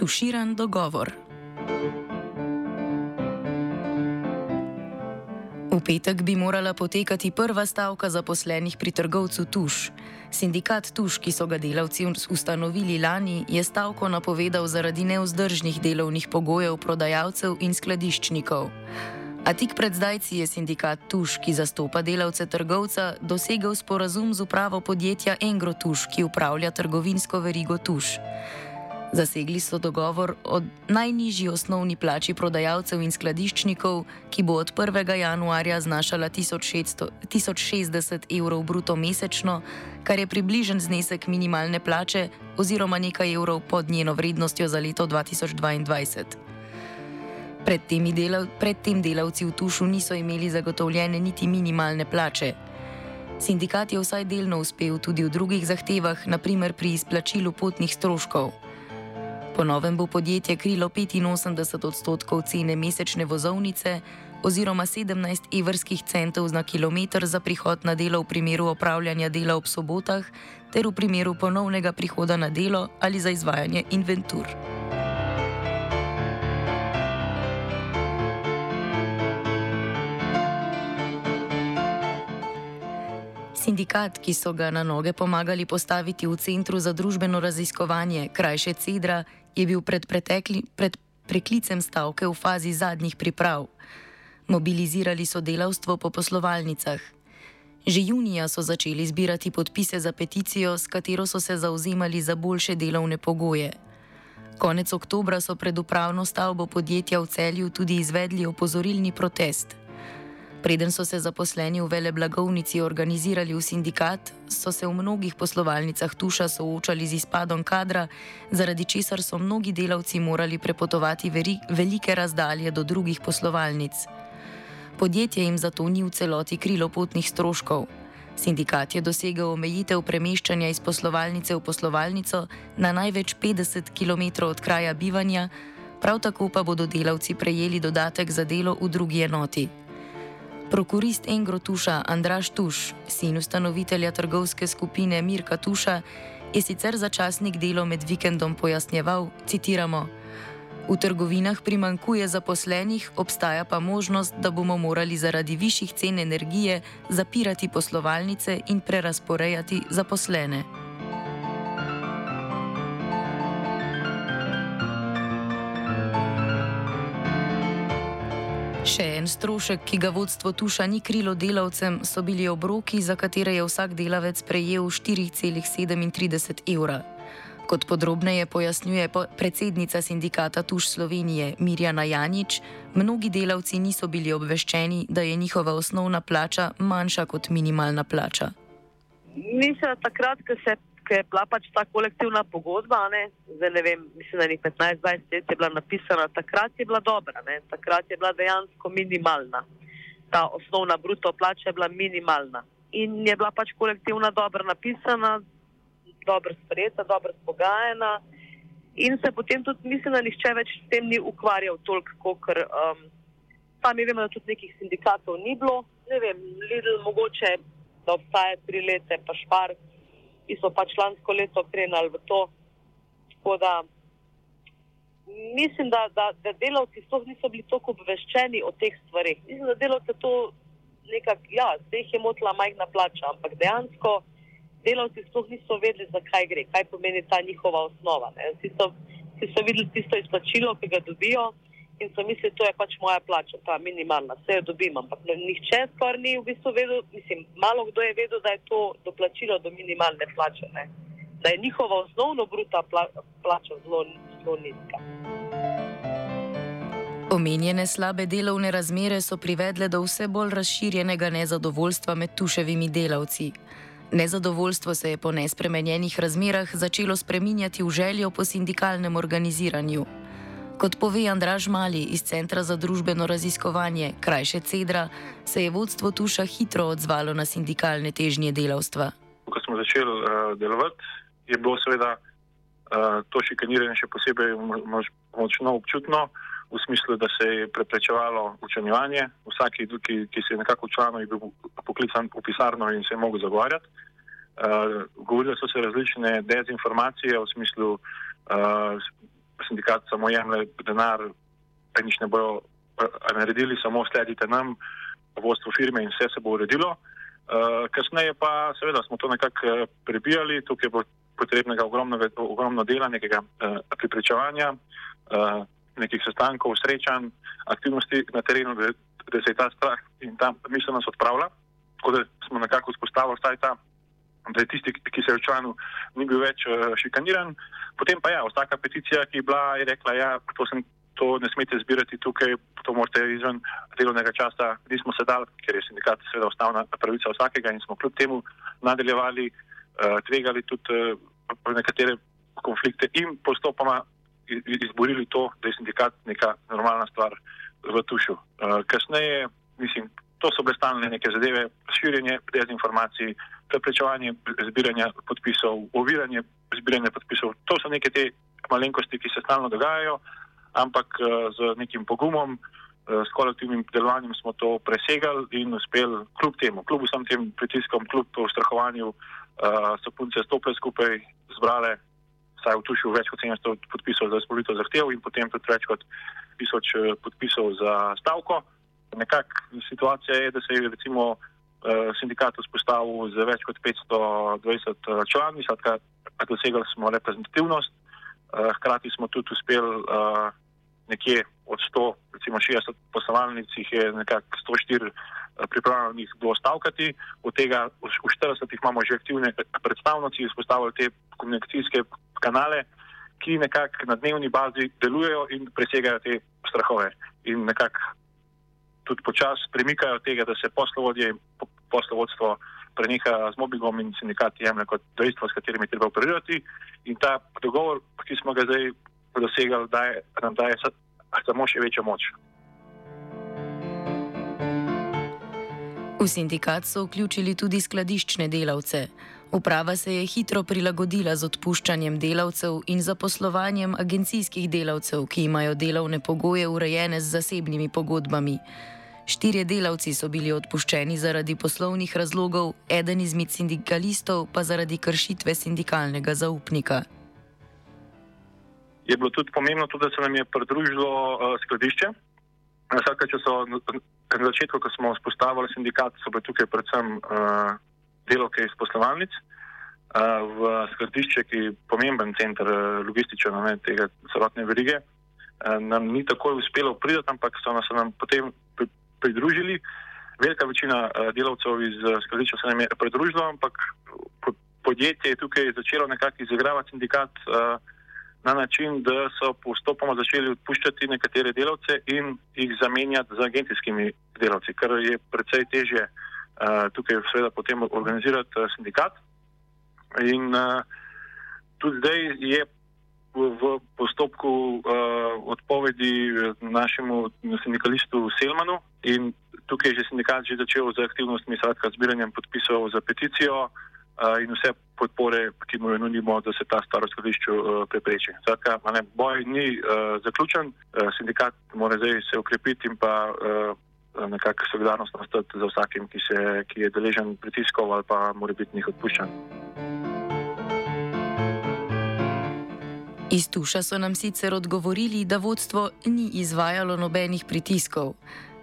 Tuširan dogovor. V petek bi morala potekati prva stavka zaposlenih pri trgovcu Tuš. Sindikat Tuš, ki so ga delavci ustanovili lani, je stavko napovedal zaradi neuzdržnih delovnih pogojev prodajalcev in skladiščnikov. A tik pred zdajci je sindikat Tuš, ki zastopa delavce trgovca, dosegel sporazum z upravo podjetja Engro Tuš, ki upravlja trgovinsko verigo Tuš. Zasegli so dogovor o najnižji osnovni plači prodajalcev in skladiščnikov, ki bo od 1. januarja znašala 1060 evrov bruto mesečno, kar je približen znesek minimalne plače oziroma nekaj evrov pod njeno vrednostjo za leto 2022. Pred, delav, pred delavci v Tušu niso imeli zagotovljene niti minimalne plače. Sindikat je vsaj delno uspel tudi v drugih zahtevah, naprimer pri izplačilu potnih stroškov. Po novem bo podjetje krilo 85 odstotkov cene mesečne vozovnice oziroma 17 evrskih centov na kilometr za prihod na delo v primeru opravljanja dela ob sobotah ter v primeru ponovnega prihoda na delo ali za izvajanje inventur. Sindikat, ki so ga na noge pomagali postaviti v Centru za družbeno raziskovanje, krajše CEDRA, je bil pred, pretekli, pred preklicem stavke v fazi zadnjih priprav. Mobilizirali so delavstvo po poslovalnicah. Že junija so začeli zbirati podpise za peticijo, s katero so se zauzemali za boljše delovne pogoje. Konec oktobra so pred upravno stavbo podjetja v celju tudi izvedli opozorilni protest. Preden so se zaposleni v vele blagovnici organizirali v sindikat, so se v mnogih poslovalnicah tuša soočali z izpadom kadra, zaradi česar so mnogi delavci morali prepotovati veri, velike razdalje do drugih poslovalnic. Podjetje jim zato ni v celoti krilo potnih stroškov. Sindikat je dosegel omejitev premeščanja iz poslovalnice v poslovalnico na največ 50 km od kraja bivanja, prav tako pa bodo delavci prejeli dodatek za delo v drugi enoti. Prokurist Engro Tuša Andraš Tuš, sin ustanovitelja trgovske skupine Mirka Tuša, je sicer začasnik delo med vikendom pojasnjeval: citiramo, V trgovinah primankuje zaposlenih, obstaja pa možnost, da bomo morali zaradi višjih cen energije zapirati poslovalnice in prerasporejati zaposlene. Še en strošek, ki ga vodstvo Tuša ni krilo delavcem, so bili obroki, za katere je vsak delavec prejel 4,37 evra. Kot podrobneje pojasnjuje predsednica sindikata Tuš Slovenije Mirjana Janič, mnogi delavci niso bili obveščeni, da je njihova osnovna plača manjša kot minimalna plača. Mi se takrat, ko se ko je bila pač ta kolektivna pogodba, ne, zdaj ne vem, mislim, da je 15-20 let je bila napisana, takrat je bila dobra, ne, takrat je bila dejansko minimalna. Ta osnovna bruto plača je bila minimalna. In je bila pač kolektivna dobro napisana, dobro sprejeta, dobro spogajena in se potem tudi, mislim, da nihče več s tem ni ukvarjal toliko, ker um, sami vemo, da tudi nekih sindikatov ni bilo, ne vem, Lidl mogoče, da obstaja tri leta, pa špark ki so pač lansko leto krenili v to. Da, mislim, da, da, da delavci sploh niso bili tako obveščeni o teh stvarih. Mislim, da delavce to nekako, ja, se jih je motila majhna plača, ampak dejansko delavci sploh niso vedeli, zakaj gre, kaj pomeni ta njihova osnova. Vsi so, so videli tisto izplačilo, ki ga dobijo in so mislili, da je pač moja plača, ta minimalna, vse jo dobim. Ampak nihče skoraj ni v bistvu vedel, mislim, malo kdo je vedel, da je to doplačilo do minimalne plače, ne? da je njihova osnovna bruta pla, plača zelo, zelo nizka. Omenjene slabe delovne razmere so privedle do vse bolj razširjenega nezadovoljstva med tuševimi delavci. Nezadovoljstvo se je po nespremenjenih razmerah začelo spreminjati v željo po sindikalnem organiziranju. Kot pove Andraž Mali iz Centra za družbeno raziskovanje, krajše Cedra, se je vodstvo Tuša hitro odzvalo na sindikalne težnje delavstva. Ko smo začeli uh, delovati, je bilo seveda uh, to šikaniranje še posebej moč, močno občutno, v smislu, da se je preprečevalo učenjevanje. Vsak, ki, ki se je nekako učlanil, je bil poklican v pisarno in se je mogel zagovarjati. Uh, govorile so se različne dezinformacije v smislu. Uh, sindikat samo jemlje denar, pa nič ne bojo naredili, samo sledite nam, vodstvo firme in vse se bo uredilo. Kasneje pa seveda smo to nekako prebijali, tukaj bilo potrebnega ogromno, ogromno dela, nekega pripričevanja, nekih sestankov, srečanj, aktivnosti na terenu, da, se je ta strah in ta miselnost odpravila. Tako da smo nekako vzpostavili ta da je tisti, ki se je v članu, ni bil več uh, šikaniran. Potem pa ja, vsaka peticija, ki je bila, je rekla, da ja, to, to ne smete zbirati tukaj, to morate izven delovnega časa. Nismo se dal, ker je sindikat seveda osnovna pravica vsakega in smo kljub temu nadaljevali, uh, tvegali tudi uh, nekatere konflikte in postopoma izborili to, da je sindikat neka normalna stvar v tušu. Uh, kasneje, mislim, to so bile stalne neke zadeve, širjenje dezinformacij, preprečevanje zbiranja podpisov, oviranje zbiranja podpisov. To so neke te malenkosti, ki se stalno dogajajo, ampak eh, z nekim pogumom, eh, s kolektivnim delovanjem smo to presegali in uspeli kljub temu, kljub vsem tem pritiskom, kljub strahovanju, eh, so punce stopile skupaj, zbrale vsaj v tušu več kot 700 podpisov za izpolito zahtev in potem tudi več kot 1000 podpisov za stavko. Nekakšna situacija je, da se je recimo sindikat vzpostavil z več kot 520 eh, člani, skratka, dosegali smo reprezentativnost, eh, hkrati smo tudi uspeli nekje od 100, recimo 60 poslovalnic, jih je nekako 104 pripravljenih do stavkati, od tega v 40 imamo že aktivne predstavnici, vzpostavili te komunikacijske kanale, ki nekako na dnevni bazi delujejo in presegajo te strahove in nekako tudi počasi premikajo tega, da se poslovodje in poslovodstvo preneha z mobilom in sindikati jemlje kot dejstvo, s katerimi treba operirati. In ta dogovor, ki smo ga zdaj dosegali, daje, nam daje samo še večjo moč. V sindikat so vključili tudi skladiščne delavce. Uprava se je hitro prilagodila z odpuščanjem delavcev in zaposlovanjem agencijskih delavcev, ki imajo delovne pogoje urejene z zasebnimi pogodbami. Štirje delavci so bili odpuščeni zaradi poslovnih razlogov, eden izmed sindikalistov pa zaradi kršitve sindikalnega zaupnika. Je bilo tudi pomembno, tudi, da se nam je pridružilo uh, skladišče. Vsake, če so na začetku, ko smo vzpostavili sindikat, so bile tukaj predvsem uh, delovke iz poslovalnic. Uh, v skladišče, ki je pomemben center uh, logističen, ne tega celotne verige, uh, nam ni tako uspelo priti, ampak so nas nam potem pridružili. Velika večina uh, delavcev iz uh, skladišča se nam je pridružila, ampak podjetje je tukaj začelo nekako izigravati sindikat uh, na način, da so postopoma začeli odpuščati nekatere delavce in jih zamenjati z agencijskimi delavci, kar je precej težje uh, tukaj seveda potem organizirati sindikat. In tudi zdaj je v postopku uh, odpovedi našemu sindikalistu Selmanu in tukaj je že sindikat že začel z aktivnostmi, skratka, zbiranjem podpisov za peticijo uh, in vse podpore, ki mu jo nudimo, da se ta staro skladišče uh, prepreči. Skratka, ne, boj ni uh, zaključen, uh, sindikat mora zdaj se ukrepiti in pa uh, nekako solidarnost nastati za vsakim, ki, se, ki je deležen pritiskov ali pa mora biti njih odpuščen. Iz Tuša so nam sicer odgovorili, da vodstvo ni izvajalo nobenih pritiskov.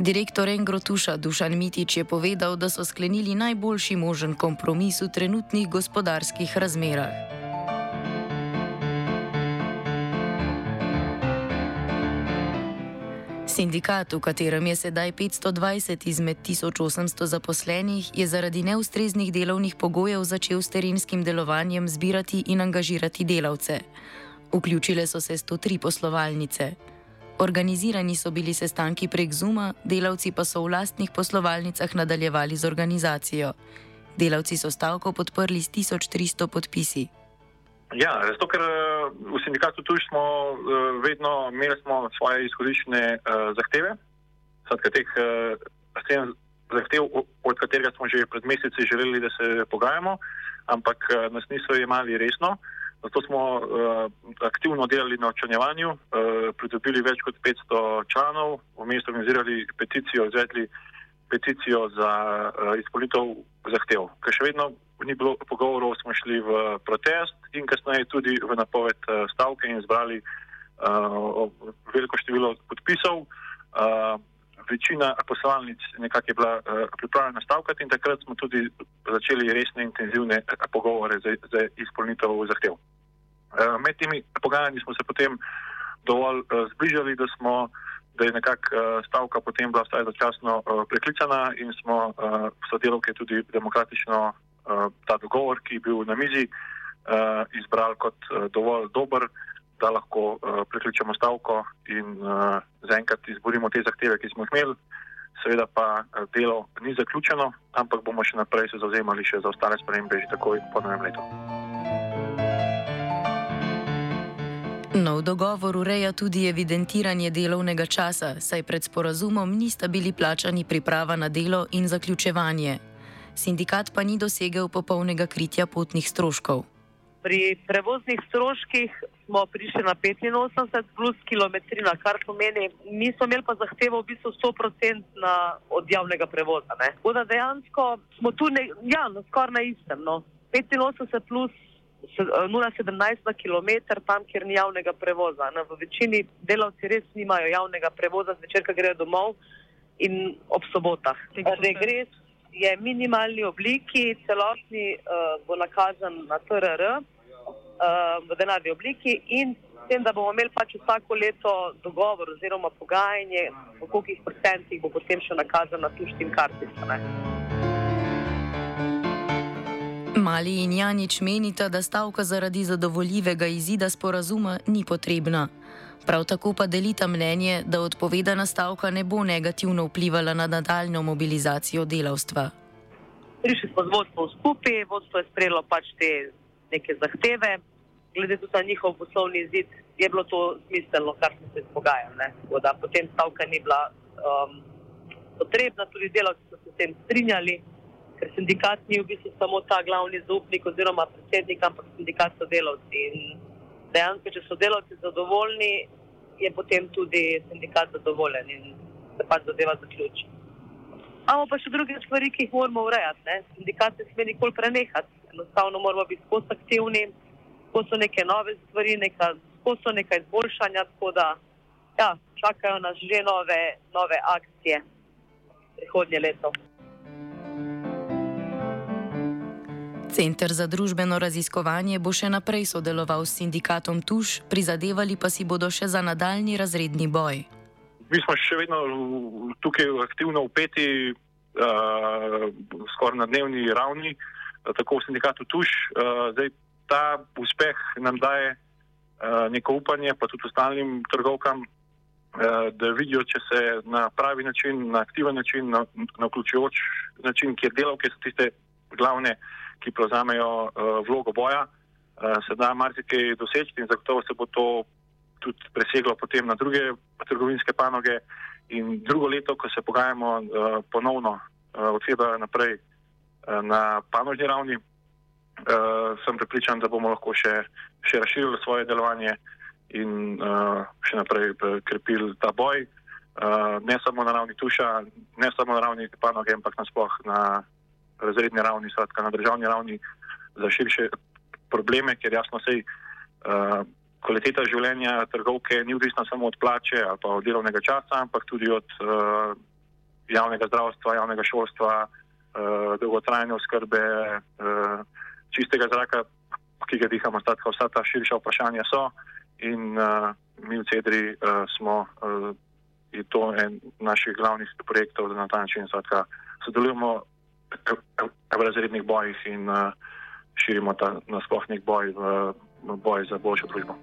Direktor Engro Tuša Dušan Mitič je povedal, da so sklenili najboljši možen kompromis v trenutnih gospodarskih razmerah. Sindikat, v katerem je sedaj 520 izmed 1800 zaposlenih, je zaradi neustreznih delovnih pogojev začel s terenskim delovanjem zbirati in angažirati delavce. Vključile so se 103 poslovalnice. Organizirani so bili sestanki prek Zuma, delavci pa so v lastnih poslovalnicah nadaljevali z organizacijo. Delavci so stavko podprli s 1300 podpisi. Ja, zato ker eh, v sindikatu tu smo eh, vedno imeli smo svoje izhodišne uh, zahteve, skratka teh uh, zahtev, od katerega smo že pred meseci želeli, da se pogajamo, ampak uh, nas niso jemali resno. Uh, Zato smo uh, aktivno delali na očanjevanju, uh, pridobili več kot 500 članov, v mestu organizirali peticijo, izvedli peticijo za uh, izpolitev zahtev. Ker še vedno ni bilo pogovorov, smo šli v protest in kasneje tudi v napoved uh, stavke in zbrali veliko število podpisov. Večina poslovalnic nekako je bila pripravljena stavkati in takrat smo tudi začeli resne intenzivne pogovore za, za izpolnitev zahtev. Med temi pogajanji smo se potem dovolj zbližali, da smo da je nekako uh, stavka potem bila vsaj začasno uh, preklicana in smo uh, sodelovke tudi demokratično uh, ta dogovor, ki je bil na mizi, uh, izbrali kot uh, dovolj dober, da lahko uh, prekličemo stavko in uh, zaenkrat izborimo te zahteve, ki smo jih imeli. Seveda pa delo ni zaključeno, ampak bomo še naprej se zauzemali še za ostale spremembe že takoj po novem letu. Nov dogovor ureja tudi evidentiranje delovnega časa, saj pred sporazumom nista bili plačani priprava na delo in zaključevanje. Sindikat pa ni dosegel popolnega kritja potnih stroškov. Pri prevoznih stroških smo prišli na 85 plus kilometrina, kar pomeni, mi smo imeli pa zahtevo v bistvu 100% na, od javnega prevoza. Tako da dejansko smo tu ne, ja, skoraj na istem. No. 85 plus 0,17 na km, tam, kjer ni javnega prevoza. Ne. V večini delavci res nimajo javnega prevoza, zvečer, ko grejo domov in ob sobotah. Regres je minimalni obliki, celotni uh, bo nakazan na TRR v denarni obliki in tem, da bomo imeli pač vsako leto dogovor oziroma pogajanje, v kolikih procentih bo potem še nakazan na tuštim karticam. Mali in Janič menita, da stavka zaradi zadovoljivega izida sporazuma ni potrebna. Prav tako pa delita mnenje, da odpovedana stavka ne bo negativno vplivala na nadaljno mobilizacijo delavstva. Prišli smo z vodstvom skupaj, vodstvo je sprejelo pač te neke zahteve, glede tudi na njihov poslovni izid, je bilo to smiselno, kar smo se izpogajali. Potem stavka ni bila um, potrebna, tudi delavci so se s tem strinjali ker sindikat ni v bistvu samo ta glavni zaupnik oziroma predsednik, ampak sindikat so delavci. In dejansko, če so delavci zadovoljni, je potem tudi sindikat zadovoljen in se pač zadeva zaključi. Imamo pa še druge stvari, ki jih moramo urejati. Ne? Sindikat ne sme nikoli prenehati. Enostavno moramo biti skozi aktivni, ko so neke nove stvari, ko so neka izboljšanja, tako da ja, čakajo nas že nove, nove akcije prihodnje leto. Center za družbeno raziskovanje bo še naprej sodeloval s sindikatom Tuš, prizadevali pa si bodo še za nadaljni razredni boj. Mi smo še vedno tukaj aktivno upeti, uh, skoraj na dnevni ravni, uh, tako v sindikatu Tuš. Uh, zdaj, ta uspeh nam daje uh, neko upanje, pa tudi ostalim trgovkam, da vidijo, če se na pravi način, na aktiven način, na, na vključujoč način, kjer delavke so tiste glavne ki prevzamejo vlogo boja, se da marsikaj doseči in zagotovo se bo to tudi preseglo potem na druge trgovinske panoge. In drugo leto, ko se pogajamo uh, ponovno uh, od februarja naprej na panožni ravni, uh, sem prepričan, da bomo lahko še, še razširili svoje delovanje in uh, še naprej krepili ta boj. Uh, ne samo na ravni tuša, ne samo na ravni panoge, ampak nasploh na razredni ravni, skratka na državni ravni, za širše probleme, ker jasno se uh, kvaliteta življenja trgovke ni odvisna samo od plače ali pa od delovnega časa, ampak tudi od uh, javnega zdravstva, javnega šolstva, uh, dolgotrajne oskrbe, uh, čistega zraka, ki ga dihamo, skratka vsa ta širša vprašanja so in uh, mi v Cedri smo. Je to en naših glavnih projektov, da na ta način sodelujemo v razrednih bojih in širimo ta nasploh nek boj v, boj za boljšo družbo.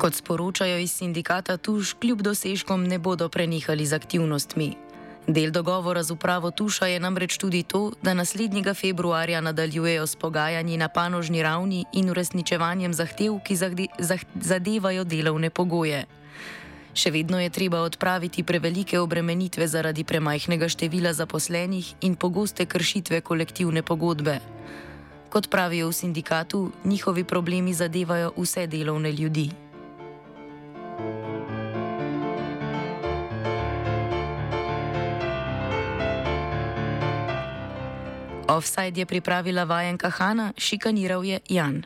Kot sporočajo iz sindikata Tuš, kljub dosežkom ne bodo prenehali z aktivnostmi. Del dogovora z upravo Tuša je namreč tudi to, da naslednjega februarja nadaljujejo s pogajanji na panožni ravni in uresničevanjem zahtev, ki zadevajo delovne pogoje. Še vedno je treba odpraviti prevelike obremenitve zaradi premajhnega števila zaposlenih in pogoste kršitve kolektivne pogodbe. Kot pravijo v sindikatu, njihovi problemi zadevajo vse delovne ljudi. Offside je pripravila vajenka Hanna, šikaniral je Jan.